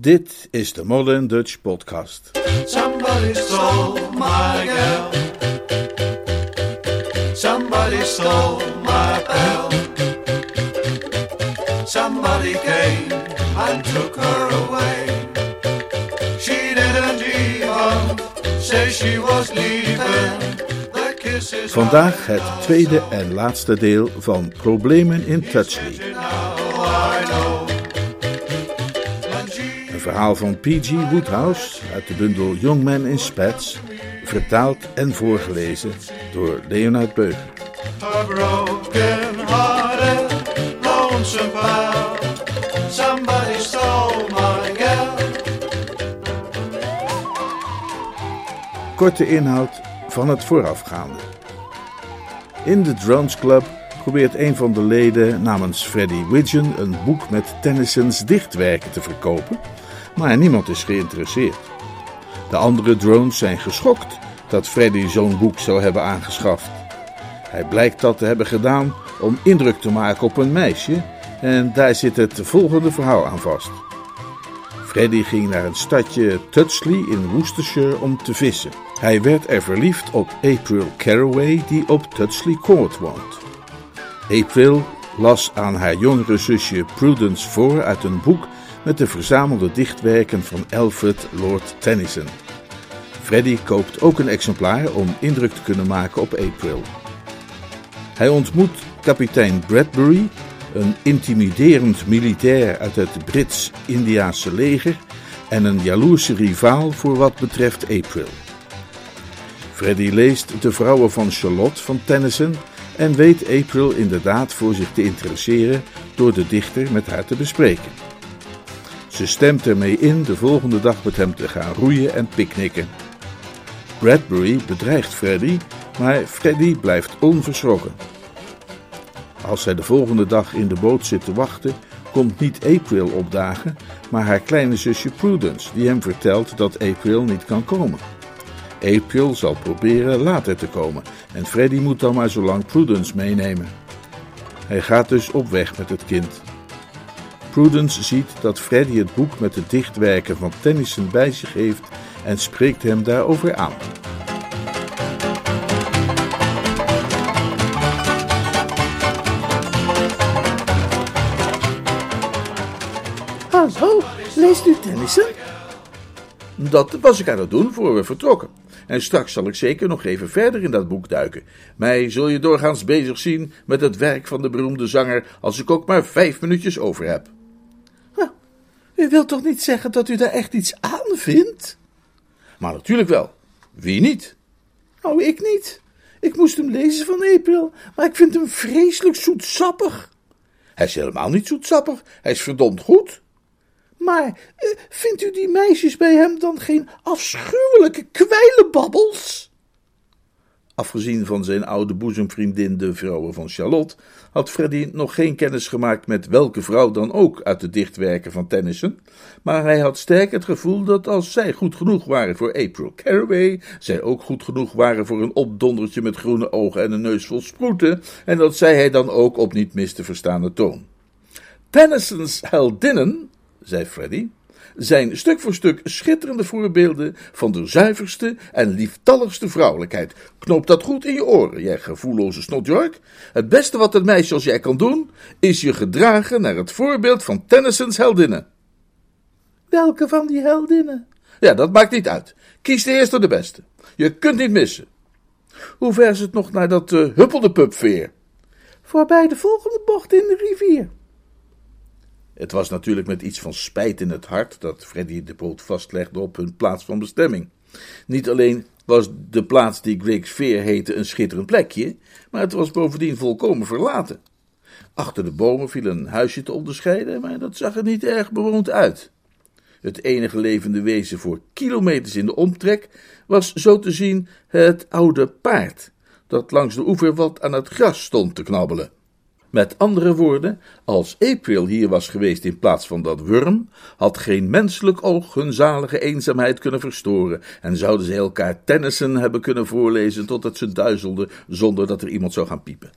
Dit is de Modern Dutch Podcast. Somebody stole my girl. Somebody stole my bell. Somebody came and took her away. She didn't even say she was leaving. Vandaag het tweede en laatste deel van Problemen in Touchley. Verhaal van P.G. Woodhouse uit de bundel Young Men in Spats, vertaald en voorgelezen door Leonard Beuger. Girl. Korte inhoud van het voorafgaande. In de Drones Club probeert een van de leden namens Freddie Widgeon een boek met Tennyson's dichtwerken te verkopen, maar niemand is geïnteresseerd. De andere drones zijn geschokt dat Freddie zo'n boek zou hebben aangeschaft. Hij blijkt dat te hebben gedaan om indruk te maken op een meisje en daar zit het volgende verhaal aan vast. Freddy ging naar een stadje Tutsley in Worcestershire om te vissen. Hij werd er verliefd op April Caraway, die op Tutsley Court woont. April las aan haar jongere zusje Prudence voor uit een boek met de verzamelde dichtwerken van Alfred Lord Tennyson. Freddy koopt ook een exemplaar om indruk te kunnen maken op April. Hij ontmoet kapitein Bradbury, een intimiderend militair uit het Brits-Indiaanse leger en een jaloerse rivaal voor wat betreft April. Freddy leest De Vrouwen van Charlotte van Tennyson en weet April inderdaad voor zich te interesseren door de dichter met haar te bespreken. Ze stemt ermee in de volgende dag met hem te gaan roeien en picknicken. Bradbury bedreigt Freddy, maar Freddy blijft onverschrokken. Als zij de volgende dag in de boot zit te wachten, komt niet April opdagen, maar haar kleine zusje Prudence, die hem vertelt dat April niet kan komen. April zal proberen later te komen en Freddy moet dan maar zo lang Prudence meenemen. Hij gaat dus op weg met het kind. Prudence ziet dat Freddy het boek met de dichtwerken van Tennyson bij zich heeft en spreekt hem daarover aan. Hallo, leest u Tennyson? Dat was ik aan het doen voor we vertrokken. En straks zal ik zeker nog even verder in dat boek duiken. Mij zul je doorgaans bezig zien met het werk van de beroemde zanger als ik ook maar vijf minuutjes over heb. U wilt toch niet zeggen dat u daar echt iets aan vindt? Maar natuurlijk wel. Wie niet? Nou, ik niet. Ik moest hem lezen van April, maar ik vind hem vreselijk zoetsappig. Hij is helemaal niet zoetsappig. Hij is verdomd goed. Maar eh, vindt u die meisjes bij hem dan geen afschuwelijke kwijlenbabbels? Afgezien van zijn oude boezemvriendin, de vrouwen van Charlotte, had Freddy nog geen kennis gemaakt met welke vrouw dan ook uit de dichtwerken van Tennyson. Maar hij had sterk het gevoel dat als zij goed genoeg waren voor April Caraway, zij ook goed genoeg waren voor een opdondertje met groene ogen en een neus vol sproeten, en dat zei hij dan ook op niet mis te verstaande toon. Tennyson's heldinnen, zei Freddy, zijn stuk voor stuk schitterende voorbeelden van de zuiverste en lieftalligste vrouwelijkheid. Knoop dat goed in je oren, jij gevoelloze snotjork. Het beste wat een meisje als jij kan doen, is je gedragen naar het voorbeeld van Tennyson's heldinnen. Welke van die heldinnen? Ja, dat maakt niet uit. Kies de eerste de beste. Je kunt niet missen. Hoe ver is het nog naar dat uh, huppelde pupveer? Voorbij de volgende bocht in de rivier. Het was natuurlijk met iets van spijt in het hart dat Freddy de boot vastlegde op hun plaats van bestemming. Niet alleen was de plaats die Greg's Veer heette een schitterend plekje, maar het was bovendien volkomen verlaten. Achter de bomen viel een huisje te onderscheiden, maar dat zag er niet erg bewoond uit. Het enige levende wezen voor kilometers in de omtrek was zo te zien het oude paard, dat langs de oever wat aan het gras stond te knabbelen. Met andere woorden, als April hier was geweest in plaats van dat wurm, had geen menselijk oog hun zalige eenzaamheid kunnen verstoren en zouden ze elkaar Tennyson hebben kunnen voorlezen totdat ze duizelden zonder dat er iemand zou gaan piepen.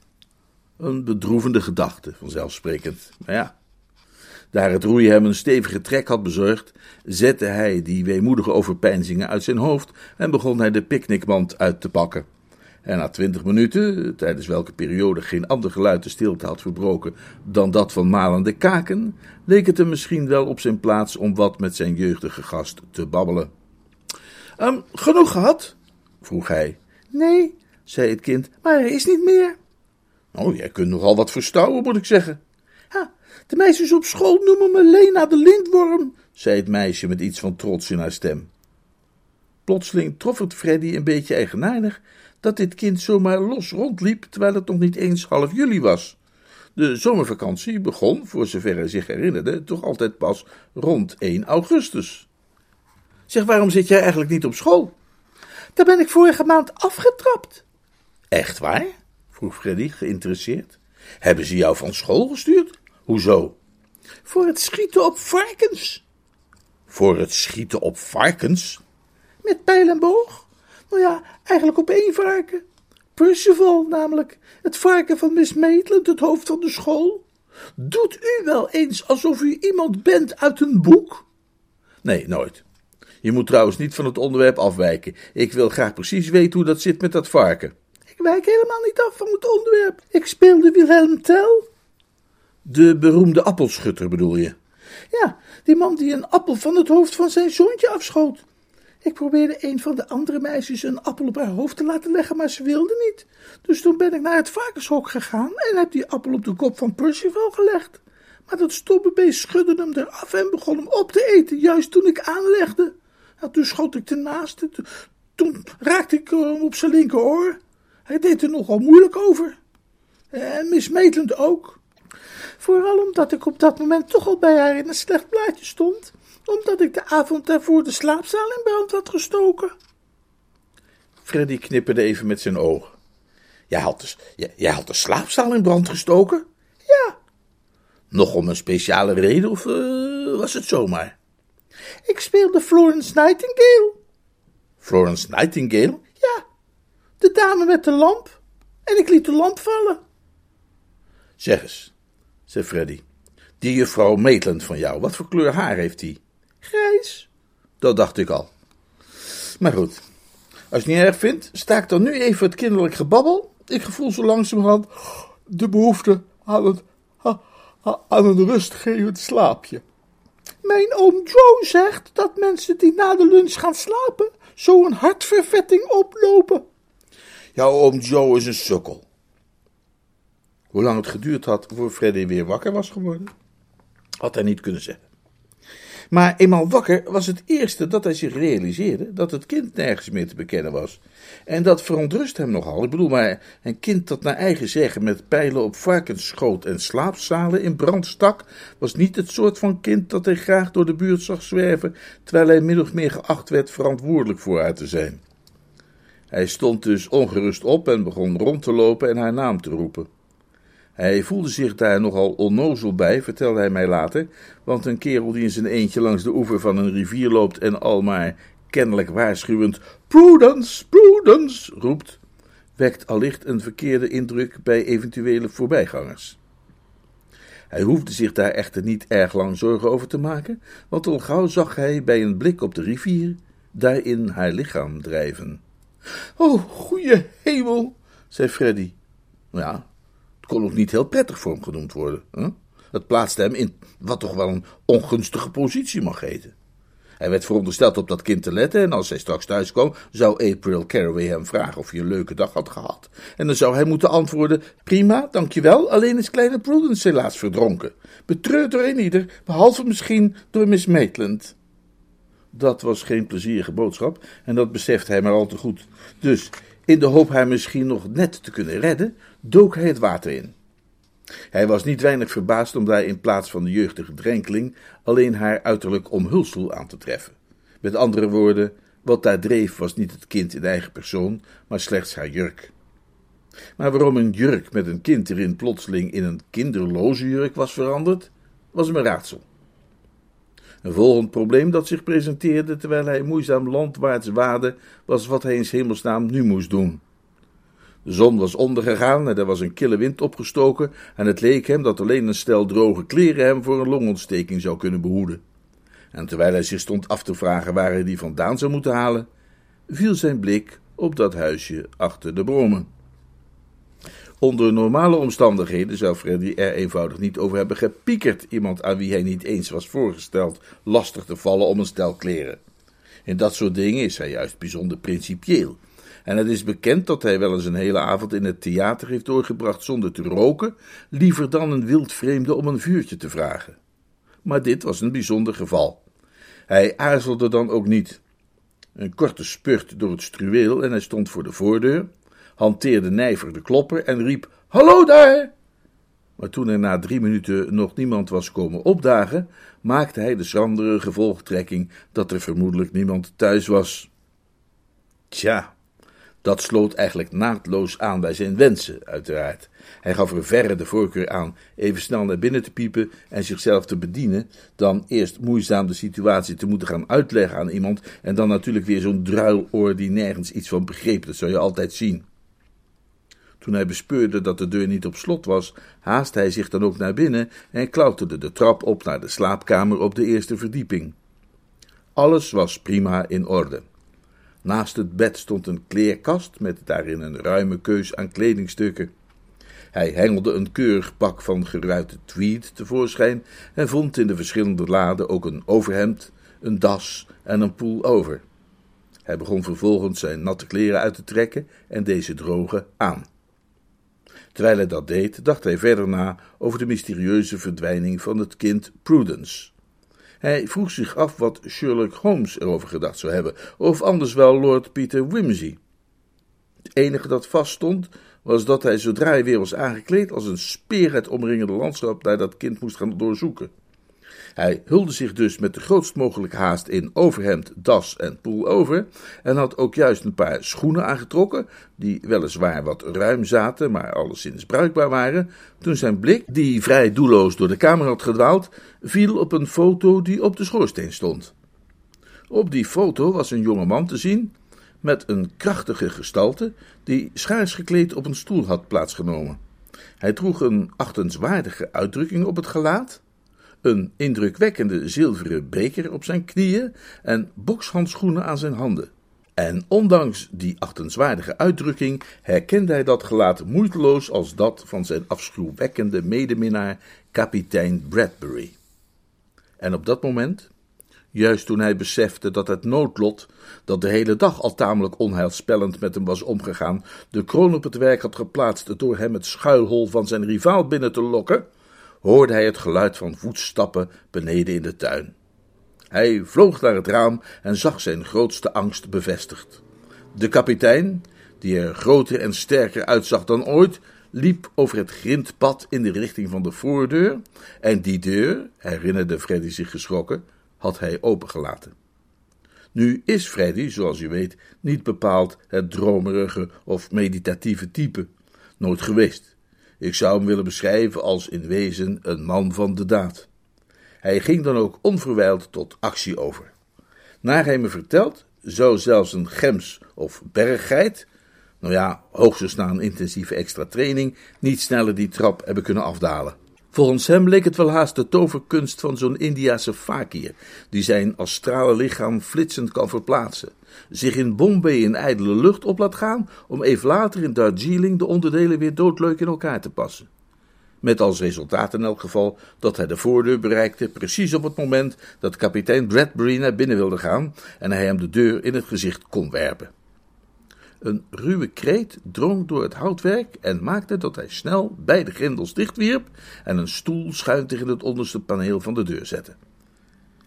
Een bedroevende gedachte, vanzelfsprekend, maar ja. Daar het roeien hem een stevige trek had bezorgd, zette hij die weemoedige overpeinzingen uit zijn hoofd en begon hij de picknickmand uit te pakken. En na twintig minuten, tijdens welke periode geen ander geluid de stilte had verbroken dan dat van malende kaken, leek het hem misschien wel op zijn plaats om wat met zijn jeugdige gast te babbelen. Um, genoeg gehad? vroeg hij. Nee, zei het kind, maar er is niet meer. Oh, jij kunt nogal wat verstouwen, moet ik zeggen. Ja, de meisjes op school noemen me Lena de lintworm, zei het meisje met iets van trots in haar stem. Plotseling trof het Freddy een beetje eigenaardig dat dit kind zomaar los rondliep terwijl het nog niet eens half juli was. De zomervakantie begon, voor zover hij zich herinnerde, toch altijd pas rond 1 augustus. Zeg, waarom zit jij eigenlijk niet op school? Daar ben ik vorige maand afgetrapt. Echt waar? vroeg Freddy, geïnteresseerd. Hebben ze jou van school gestuurd? Hoezo? Voor het schieten op varkens. Voor het schieten op varkens? Met pijl? Nou ja, eigenlijk op één varken. Percival namelijk, het varken van Miss Maitland, het hoofd van de school. Doet u wel eens alsof u iemand bent uit een boek? Nee, nooit. Je moet trouwens niet van het onderwerp afwijken. Ik wil graag precies weten hoe dat zit met dat varken. Ik wijk helemaal niet af van het onderwerp. Ik speelde Wilhelm Tell. De beroemde appelschutter bedoel je? Ja, die man die een appel van het hoofd van zijn zoontje afschoot. Ik probeerde een van de andere meisjes een appel op haar hoofd te laten leggen, maar ze wilde niet. Dus toen ben ik naar het varkenshok gegaan en heb die appel op de kop van Percival gelegd. Maar dat stomme beest schudde hem eraf en begon hem op te eten, juist toen ik aanlegde. Toen schoot ik ernaast. Toen raakte ik hem op zijn linkeroor. Hij deed er nogal moeilijk over. En Miss Maitland ook. Vooral omdat ik op dat moment toch al bij haar in een slecht blaadje stond omdat ik de avond daarvoor de slaapzaal in brand had gestoken. Freddy knipperde even met zijn oog. Jij had, de, jij, jij had de slaapzaal in brand gestoken? Ja. Nog om een speciale reden of uh, was het zomaar? Ik speelde Florence Nightingale. Florence Nightingale? Ja, de dame met de lamp. En ik liet de lamp vallen. Zeg eens, zei Freddy, die juffrouw Maitland van jou, wat voor kleur haar heeft die? Grijs. Dat dacht ik al. Maar goed, als je het niet erg vindt, sta ik dan nu even het kinderlijk gebabbel. Ik gevoel zo langzamerhand de behoefte aan, het, aan een rustgevend slaapje. Mijn oom Joe zegt dat mensen die na de lunch gaan slapen, zo een hartvervetting oplopen. Jouw oom Joe is een sukkel. Hoe lang het geduurd had voor Freddy weer wakker was geworden, had hij niet kunnen zeggen. Maar eenmaal wakker was het eerste dat hij zich realiseerde dat het kind nergens meer te bekennen was. En dat verontrust hem nogal. Ik bedoel maar, een kind dat naar eigen zeggen met pijlen op varkens schoot en slaapzalen in brand stak, was niet het soort van kind dat hij graag door de buurt zag zwerven, terwijl hij min of meer geacht werd verantwoordelijk voor haar te zijn. Hij stond dus ongerust op en begon rond te lopen en haar naam te roepen. Hij voelde zich daar nogal onnozel bij, vertelde hij mij later, want een kerel die in zijn eentje langs de oever van een rivier loopt en al maar kennelijk waarschuwend Prudence, Prudence roept, wekt allicht een verkeerde indruk bij eventuele voorbijgangers. Hij hoefde zich daar echter niet erg lang zorgen over te maken, want al gauw zag hij bij een blik op de rivier daarin haar lichaam drijven. Oh, goeie hemel, zei Freddy. Ja, kon ook niet heel prettig voor hem genoemd worden. Hè? Dat plaatste hem in wat toch wel een ongunstige positie mag heten. Hij werd verondersteld op dat kind te letten en als hij straks thuis kwam, zou April Caraway hem vragen of hij een leuke dag had gehad. En dan zou hij moeten antwoorden, prima, dankjewel, alleen is kleine Prudence helaas verdronken. Betreurd door een ieder, behalve misschien door Miss Maitland. Dat was geen plezierige boodschap en dat besefte hij maar al te goed. Dus, in de hoop haar misschien nog net te kunnen redden, dook hij het water in. Hij was niet weinig verbaasd om daar in plaats van de jeugdige drenkeling alleen haar uiterlijk omhulsel aan te treffen. Met andere woorden, wat daar dreef was niet het kind in eigen persoon, maar slechts haar jurk. Maar waarom een jurk met een kind erin plotseling in een kinderloze jurk was veranderd, was een raadsel. Een volgend probleem dat zich presenteerde terwijl hij moeizaam landwaarts waadde, was wat hij in hemelsnaam nu moest doen. De zon was ondergegaan en er was een kille wind opgestoken en het leek hem dat alleen een stel droge kleren hem voor een longontsteking zou kunnen behoeden. En terwijl hij zich stond af te vragen waar hij die vandaan zou moeten halen, viel zijn blik op dat huisje achter de bomen. Onder normale omstandigheden zou Freddy er eenvoudig niet over hebben gepiekerd iemand aan wie hij niet eens was voorgesteld lastig te vallen om een stel kleren. In dat soort dingen is hij juist bijzonder principieel. En het is bekend dat hij wel eens een hele avond in het theater heeft doorgebracht zonder te roken, liever dan een wildvreemde om een vuurtje te vragen. Maar dit was een bijzonder geval. Hij aarzelde dan ook niet. Een korte spurt door het struweel en hij stond voor de voordeur, hanteerde nijver de klopper en riep: Hallo daar! Maar toen er na drie minuten nog niemand was komen opdagen, maakte hij de schrandere gevolgtrekking dat er vermoedelijk niemand thuis was. Tja, dat sloot eigenlijk naadloos aan bij zijn wensen, uiteraard. Hij gaf er verre de voorkeur aan even snel naar binnen te piepen en zichzelf te bedienen, dan eerst moeizaam de situatie te moeten gaan uitleggen aan iemand en dan natuurlijk weer zo'n druiloor die nergens iets van begreep. Dat zou je altijd zien. Toen hij bespeurde dat de deur niet op slot was, haastte hij zich dan ook naar binnen en klauterde de trap op naar de slaapkamer op de eerste verdieping. Alles was prima in orde. Naast het bed stond een kleerkast met daarin een ruime keus aan kledingstukken. Hij hengelde een keurig pak van geruite tweed tevoorschijn en vond in de verschillende laden ook een overhemd, een das en een poel over. Hij begon vervolgens zijn natte kleren uit te trekken en deze drogen aan. Terwijl hij dat deed, dacht hij verder na over de mysterieuze verdwijning van het kind Prudence. Hij vroeg zich af wat Sherlock Holmes erover gedacht zou hebben, of anders wel Lord Peter Wimsey. Het enige dat vaststond was dat hij, zodra hij weer was aangekleed, als een speer het omringende landschap naar dat kind moest gaan doorzoeken. Hij hulde zich dus met de grootst mogelijke haast in overhemd, das en over en had ook juist een paar schoenen aangetrokken, die weliswaar wat ruim zaten, maar alleszins bruikbaar waren, toen zijn blik, die vrij doelloos door de kamer had gedwaald, viel op een foto die op de schoorsteen stond. Op die foto was een jonge man te zien, met een krachtige gestalte, die schaars gekleed op een stoel had plaatsgenomen. Hij droeg een achtenswaardige uitdrukking op het gelaat, een indrukwekkende zilveren beker op zijn knieën en bokshandschoenen aan zijn handen. En ondanks die achtenswaardige uitdrukking herkende hij dat gelaat moeiteloos als dat van zijn afschuwwekkende medeminnaar, kapitein Bradbury. En op dat moment, juist toen hij besefte dat het noodlot, dat de hele dag al tamelijk onheilspellend met hem was omgegaan, de kroon op het werk had geplaatst door hem het schuilhol van zijn rivaal binnen te lokken, hoorde hij het geluid van voetstappen beneden in de tuin. Hij vloog naar het raam en zag zijn grootste angst bevestigd. De kapitein, die er groter en sterker uitzag dan ooit, liep over het grindpad in de richting van de voordeur, en die deur, herinnerde Freddy zich geschrokken, had hij opengelaten. Nu is Freddy, zoals u weet, niet bepaald het dromerige of meditatieve type, nooit geweest. Ik zou hem willen beschrijven als in wezen een man van de daad. Hij ging dan ook onverwijld tot actie over. Naar hij me vertelt, zou zelfs een gems of berggeit, nou ja, hoogstens na een intensieve extra training, niet sneller die trap hebben kunnen afdalen. Volgens hem leek het wel haast de toverkunst van zo'n Indiase fakir, die zijn astrale lichaam flitsend kan verplaatsen, zich in Bombay in ijdele lucht op laat gaan, om even later in Darjeeling de onderdelen weer doodleuk in elkaar te passen. Met als resultaat in elk geval dat hij de voordeur bereikte, precies op het moment dat kapitein Bradbury naar binnen wilde gaan en hij hem de deur in het gezicht kon werpen. Een ruwe kreet drong door het houtwerk en maakte dat hij snel beide grendels dichtwierp en een stoel schuin tegen het onderste paneel van de deur zette.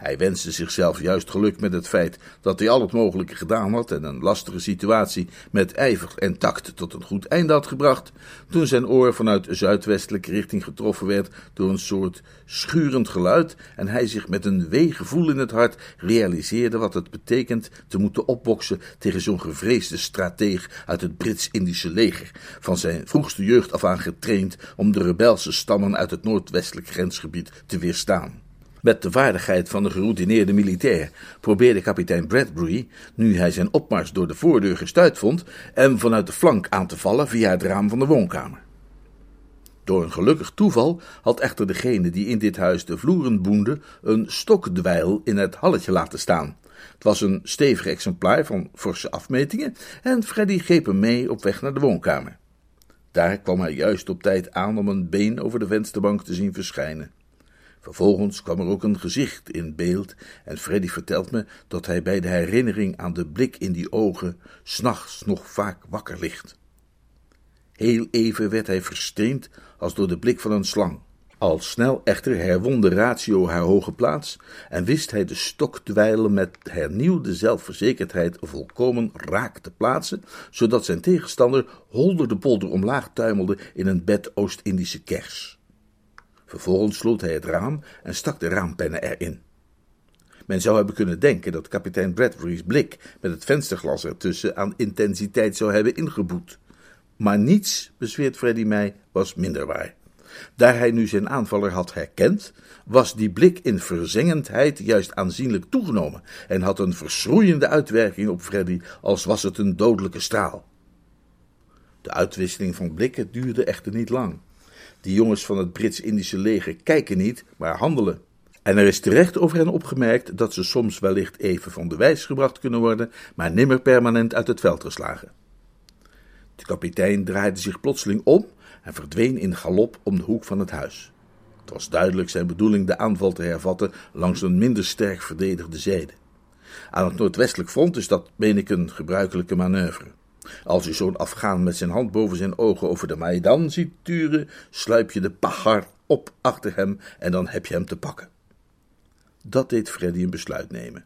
Hij wenste zichzelf juist geluk met het feit dat hij al het mogelijke gedaan had en een lastige situatie met ijver en tact tot een goed einde had gebracht, toen zijn oor vanuit zuidwestelijke richting getroffen werd door een soort schurend geluid en hij zich met een weegevoel in het hart realiseerde wat het betekent te moeten opboksen tegen zo'n gevreesde strateeg uit het Brits-Indische leger, van zijn vroegste jeugd af aan getraind om de rebelse stammen uit het noordwestelijk grensgebied te weerstaan. Met de vaardigheid van een geroutineerde militair probeerde kapitein Bradbury, nu hij zijn opmars door de voordeur gestuit vond, hem vanuit de flank aan te vallen via het raam van de woonkamer. Door een gelukkig toeval had echter degene die in dit huis de vloeren boende een stokdweil in het halletje laten staan. Het was een stevig exemplaar van forse afmetingen en Freddy greep hem mee op weg naar de woonkamer. Daar kwam hij juist op tijd aan om een been over de vensterbank te zien verschijnen. Vervolgens kwam er ook een gezicht in beeld en Freddy vertelt me dat hij bij de herinnering aan de blik in die ogen s'nachts nog vaak wakker ligt. Heel even werd hij versteend als door de blik van een slang. Al snel echter herwon de ratio haar hoge plaats en wist hij de stokdwijlen met hernieuwde zelfverzekerdheid volkomen raak te plaatsen, zodat zijn tegenstander holder de polder omlaag tuimelde in een bed Oost-Indische kers. Vervolgens sloot hij het raam en stak de raampennen erin. Men zou hebben kunnen denken dat kapitein Bradbury's blik met het vensterglas ertussen aan intensiteit zou hebben ingeboet. Maar niets, bezweert Freddy mij, was minder waar. Daar hij nu zijn aanvaller had herkend, was die blik in verzengendheid juist aanzienlijk toegenomen en had een verschroeiende uitwerking op Freddy, als was het een dodelijke straal. De uitwisseling van blikken duurde echter niet lang. Die jongens van het Brits-Indische leger kijken niet, maar handelen. En er is terecht over hen opgemerkt dat ze soms wellicht even van de wijs gebracht kunnen worden, maar nimmer permanent uit het veld geslagen. De kapitein draaide zich plotseling om en verdween in galop om de hoek van het huis. Het was duidelijk zijn bedoeling de aanval te hervatten langs een minder sterk verdedigde zijde. Aan het noordwestelijk front is dat, meen ik, een gebruikelijke manoeuvre. Als u zo'n Afghaan met zijn hand boven zijn ogen over de Maidan ziet turen, sluip je de pachar op achter hem en dan heb je hem te pakken. Dat deed Freddy een besluit nemen.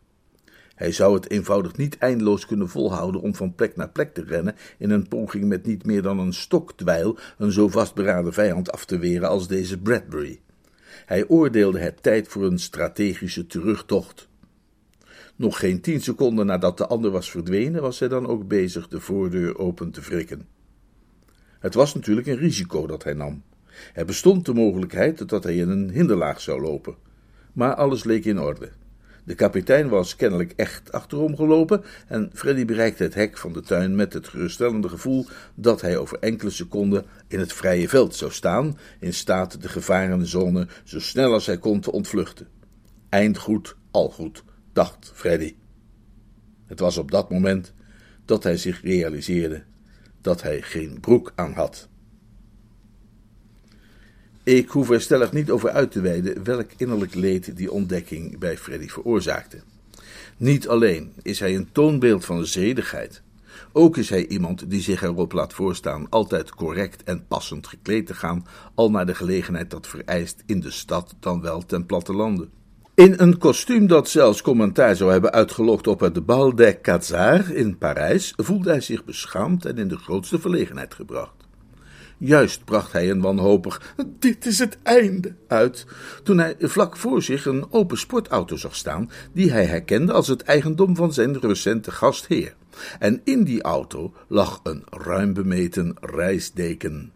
Hij zou het eenvoudig niet eindeloos kunnen volhouden om van plek naar plek te rennen in een poging met niet meer dan een stokdweil een zo vastberaden vijand af te weren als deze Bradbury. Hij oordeelde het tijd voor een strategische terugtocht. Nog geen tien seconden nadat de ander was verdwenen, was hij dan ook bezig de voordeur open te wrikken. Het was natuurlijk een risico dat hij nam. Er bestond de mogelijkheid dat hij in een hinderlaag zou lopen. Maar alles leek in orde. De kapitein was kennelijk echt achterom gelopen en Freddy bereikte het hek van de tuin met het geruststellende gevoel dat hij over enkele seconden in het vrije veld zou staan, in staat de gevarenzone zo snel als hij kon te ontvluchten. Eind goed, al goed, dacht Freddy. Het was op dat moment dat hij zich realiseerde dat hij geen broek aan had. Ik hoef er stellig niet over uit te wijden welk innerlijk leed die ontdekking bij Freddy veroorzaakte. Niet alleen is hij een toonbeeld van zedigheid, ook is hij iemand die zich erop laat voorstaan altijd correct en passend gekleed te gaan, al naar de gelegenheid dat vereist in de stad dan wel ten plattelande. In een kostuum dat zelfs commentaar zou hebben uitgelogd op het Bal des Quasars in Parijs, voelde hij zich beschaamd en in de grootste verlegenheid gebracht. Juist bracht hij een wanhopig dit is het einde uit, toen hij vlak voor zich een open sportauto zag staan, die hij herkende als het eigendom van zijn recente gastheer. En in die auto lag een ruim bemeten reisdeken.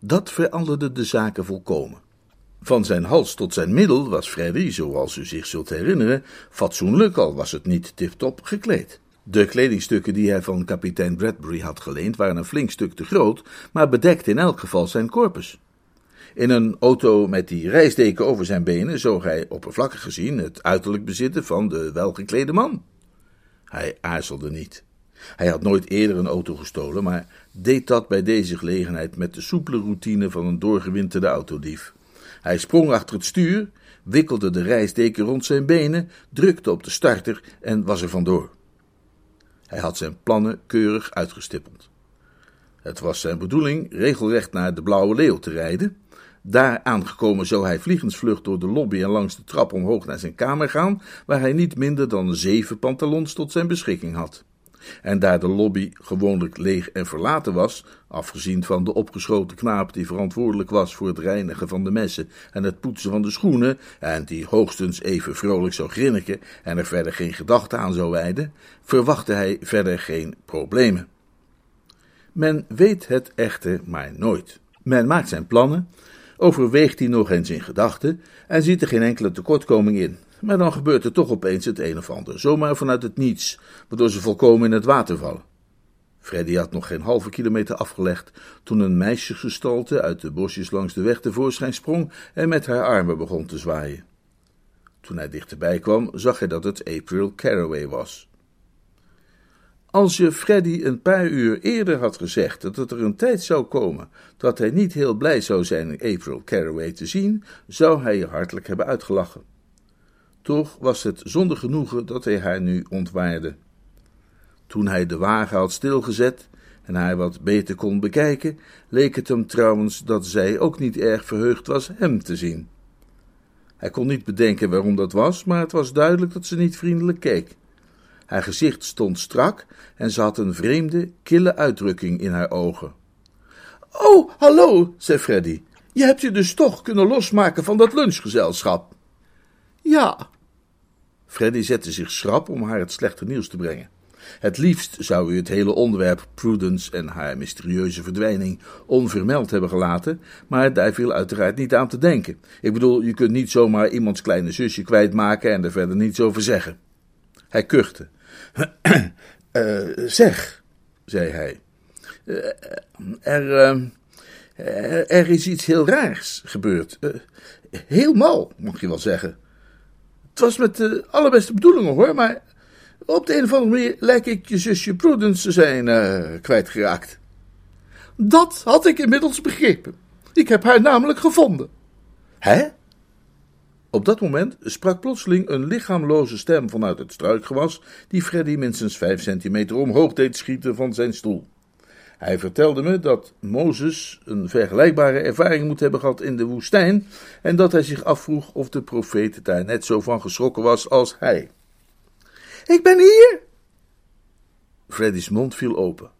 Dat veranderde de zaken volkomen. Van zijn hals tot zijn middel was Freddy, zoals u zich zult herinneren, fatsoenlijk, al was het niet tip-top, gekleed. De kledingstukken die hij van kapitein Bradbury had geleend waren een flink stuk te groot, maar bedekte in elk geval zijn corpus. In een auto met die reisdeken over zijn benen zoog hij oppervlakkig gezien het uiterlijk bezitten van de welgeklede man. Hij aarzelde niet. Hij had nooit eerder een auto gestolen, maar deed dat bij deze gelegenheid met de soepele routine van een doorgewinterde autodief. Hij sprong achter het stuur, wikkelde de reisdeken rond zijn benen, drukte op de starter en was er vandoor. Hij had zijn plannen keurig uitgestippeld. Het was zijn bedoeling regelrecht naar de Blauwe Leeuw te rijden. Daar aangekomen zou hij vliegensvlucht door de lobby en langs de trap omhoog naar zijn kamer gaan, waar hij niet minder dan zeven pantalons tot zijn beschikking had. En daar de lobby gewoonlijk leeg en verlaten was, afgezien van de opgeschoten knaap die verantwoordelijk was voor het reinigen van de messen en het poetsen van de schoenen, en die hoogstens even vrolijk zou grinniken en er verder geen gedachte aan zou wijden, verwachtte hij verder geen problemen. Men weet het echter maar nooit. Men maakt zijn plannen, overweegt hij nog eens in gedachten en ziet er geen enkele tekortkoming in. Maar dan gebeurt er toch opeens het een of ander, zomaar vanuit het niets, waardoor ze volkomen in het water vallen. Freddy had nog geen halve kilometer afgelegd toen een meisjesgestalte uit de bosjes langs de weg tevoorschijn sprong en met haar armen begon te zwaaien. Toen hij dichterbij kwam, zag hij dat het April Caraway was. Als je Freddy een paar uur eerder had gezegd dat er een tijd zou komen dat hij niet heel blij zou zijn April Caraway te zien, zou hij je hartelijk hebben uitgelachen. Toch was het zonder genoegen dat hij haar nu ontwaarde. Toen hij de wagen had stilgezet en haar wat beter kon bekijken, leek het hem trouwens dat zij ook niet erg verheugd was hem te zien. Hij kon niet bedenken waarom dat was, maar het was duidelijk dat ze niet vriendelijk keek. Haar gezicht stond strak en ze had een vreemde, kille uitdrukking in haar ogen. Oh, hallo, zei Freddy. Je hebt je dus toch kunnen losmaken van dat lunchgezelschap. Ja. Freddy zette zich schrap om haar het slechte nieuws te brengen. Het liefst zou u het hele onderwerp Prudence en haar mysterieuze verdwijning onvermeld hebben gelaten, maar daar viel uiteraard niet aan te denken. Ik bedoel, je kunt niet zomaar iemands kleine zusje kwijtmaken en er verder niets over zeggen. Hij kuchte. uh, zeg, zei hij, uh, er, uh, er is iets heel raars gebeurd. heel mal, mag je wel zeggen. Het was met de allerbeste bedoelingen hoor, maar op de een of andere manier lijkt ik je zusje Prudence te zijn kwijtgeraakt. Dat had ik inmiddels begrepen. Ik heb haar namelijk gevonden. Hè? Op dat moment sprak plotseling een lichaamloze stem vanuit het struikgewas, die Freddy minstens vijf centimeter omhoog deed schieten van zijn stoel. Hij vertelde me dat Mozes een vergelijkbare ervaring moet hebben gehad in de woestijn en dat hij zich afvroeg of de profeet daar net zo van geschrokken was als hij. Ik ben hier! Freddy's mond viel open.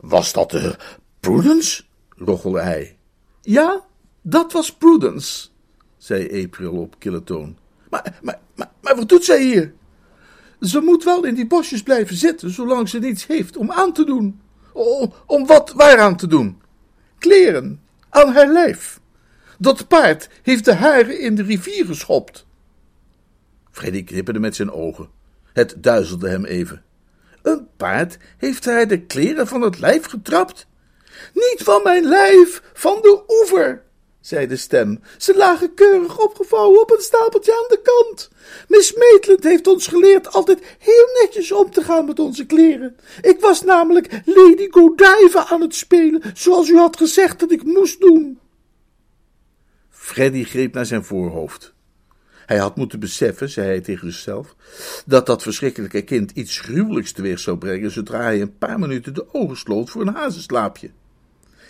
Was dat de Prudence? rochelde hij. Ja, dat was Prudence, zei April op kille toon. Maar, maar, maar, maar wat doet zij hier? Ze moet wel in die bosjes blijven zitten, zolang ze niets heeft om aan te doen. Om, wat waaraan te doen? Kleren, aan haar lijf. Dat paard heeft de haren in de rivier geschopt. Freddy knipperde met zijn ogen. Het duizelde hem even. Een paard heeft haar de kleren van het lijf getrapt? Niet van mijn lijf, van de oever, zei de stem. Ze lagen keurig opgevouwen op een stapeltje aan de kant. Miss Maitland heeft ons geleerd altijd heel netjes om te gaan met onze kleren. Ik was namelijk Lady Godiva aan het spelen, zoals u had gezegd dat ik moest doen. Freddy greep naar zijn voorhoofd. Hij had moeten beseffen, zei hij tegen zichzelf, dat dat verschrikkelijke kind iets gruwelijks teweeg zou brengen zodra hij een paar minuten de ogen sloot voor een hazenslaapje.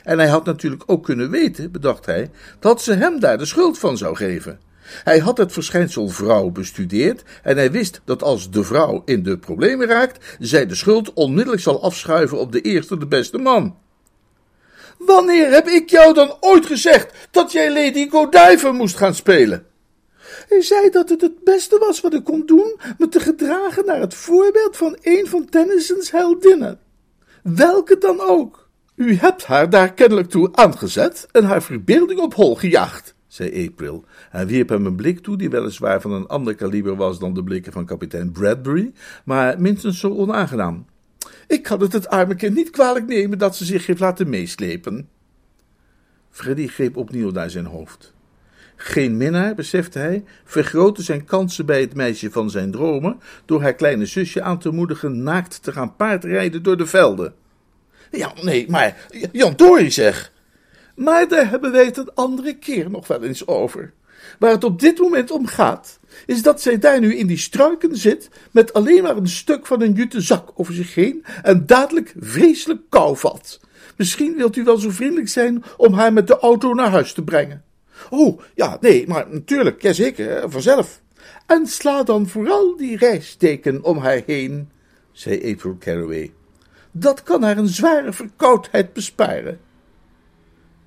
En hij had natuurlijk ook kunnen weten, bedacht hij, dat ze hem daar de schuld van zou geven. Hij had het verschijnsel vrouw bestudeerd en hij wist dat als de vrouw in de problemen raakt, zij de schuld onmiddellijk zal afschuiven op de eerste de beste man. Wanneer heb ik jou dan ooit gezegd dat jij Lady Godiva moest gaan spelen? Hij zei dat het het beste was wat ik kon doen, me te gedragen naar het voorbeeld van een van Tennyson's heldinnen. Welke dan ook. U hebt haar daar kennelijk toe aangezet en haar verbeelding op hol gejaagd, zei April. Hij wierp hem een blik toe die weliswaar van een ander kaliber was dan de blikken van kapitein Bradbury, maar minstens zo onaangenaam. Ik kan het het arme kind niet kwalijk nemen dat ze zich heeft laten meeslepen. Freddy greep opnieuw naar zijn hoofd. Geen minnaar, besefte hij, vergrootte zijn kansen bij het meisje van zijn dromen door haar kleine zusje aan te moedigen naakt te gaan paardrijden door de velden. Ja, nee, maar Jan Dory zeg. Maar daar hebben wij het een andere keer nog wel eens over. Waar het op dit moment om gaat, is dat zij daar nu in die struiken zit, met alleen maar een stuk van een jute zak over zich heen en dadelijk vreselijk kou valt. Misschien wilt u wel zo vriendelijk zijn om haar met de auto naar huis te brengen. Oh, ja, nee, maar natuurlijk, jazeker, vanzelf. En sla dan vooral die reisteken om haar heen, zei April Caraway. Dat kan haar een zware verkoudheid besparen.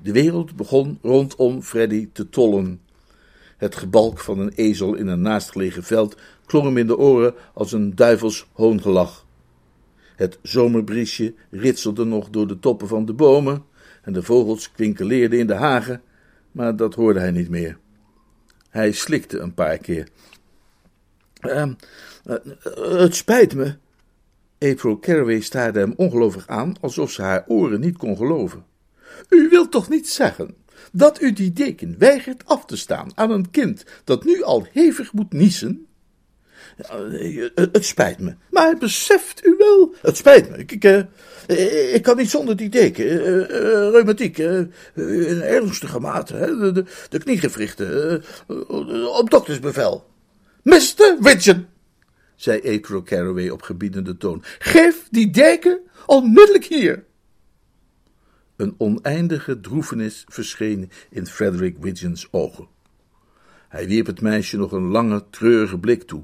De wereld begon rondom Freddy te tollen. Het gebalk van een ezel in een naastgelegen veld klonk hem in de oren als een duivels hoongelach. Het zomerbriesje ritselde nog door de toppen van de bomen. en de vogels kwinkeleerden in de hagen, maar dat hoorde hij niet meer. Hij slikte een paar keer. Ehm, eh, het spijt me. April Caraway staarde hem ongelovig aan, alsof ze haar oren niet kon geloven. U wilt toch niet zeggen dat u die deken weigert af te staan aan een kind dat nu al hevig moet niezen? Het spijt me, maar beseft u wel? Het spijt me. Ik, ik, eh, kan niet zonder die deken. Reumatiek, in ernstige mate. Hè? De, de kniegewrichten. op doktersbevel. Mr. Widgeon, zei April Caraway op gebiedende toon, geef die deken onmiddellijk hier. Een oneindige droefenis verscheen in Frederick Widgeon's ogen. Hij wierp het meisje nog een lange, treurige blik toe.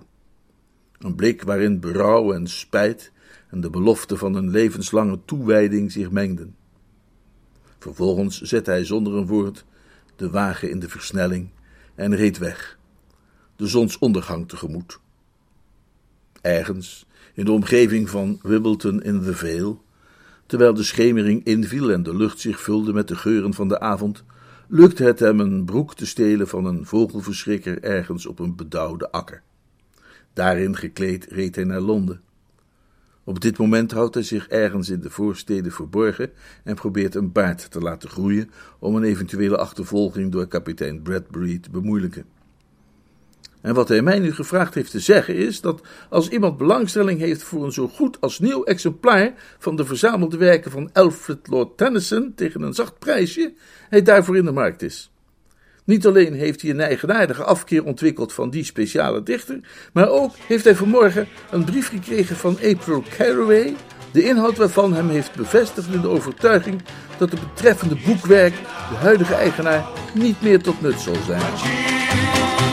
Een blik waarin berouw en spijt en de belofte van een levenslange toewijding zich mengden. Vervolgens zette hij zonder een woord de wagen in de versnelling en reed weg, de zonsondergang tegemoet. Ergens, in de omgeving van Wibbleton in the Vale, terwijl de schemering inviel en de lucht zich vulde met de geuren van de avond, lukte het hem een broek te stelen van een vogelverschrikker ergens op een bedauwde akker. Daarin gekleed reed hij naar Londen. Op dit moment houdt hij zich ergens in de voorsteden verborgen en probeert een baard te laten groeien om een eventuele achtervolging door kapitein Bradbury te bemoeilijken. En wat hij mij nu gevraagd heeft te zeggen is dat als iemand belangstelling heeft voor een zo goed als nieuw exemplaar van de verzamelde werken van Alfred Lord Tennyson tegen een zacht prijsje, hij daarvoor in de markt is. Niet alleen heeft hij een eigenaardige afkeer ontwikkeld van die speciale dichter, maar ook heeft hij vanmorgen een brief gekregen van April Caraway, de inhoud waarvan hem heeft bevestigd in de overtuiging dat het betreffende boekwerk de huidige eigenaar niet meer tot nut zal zijn.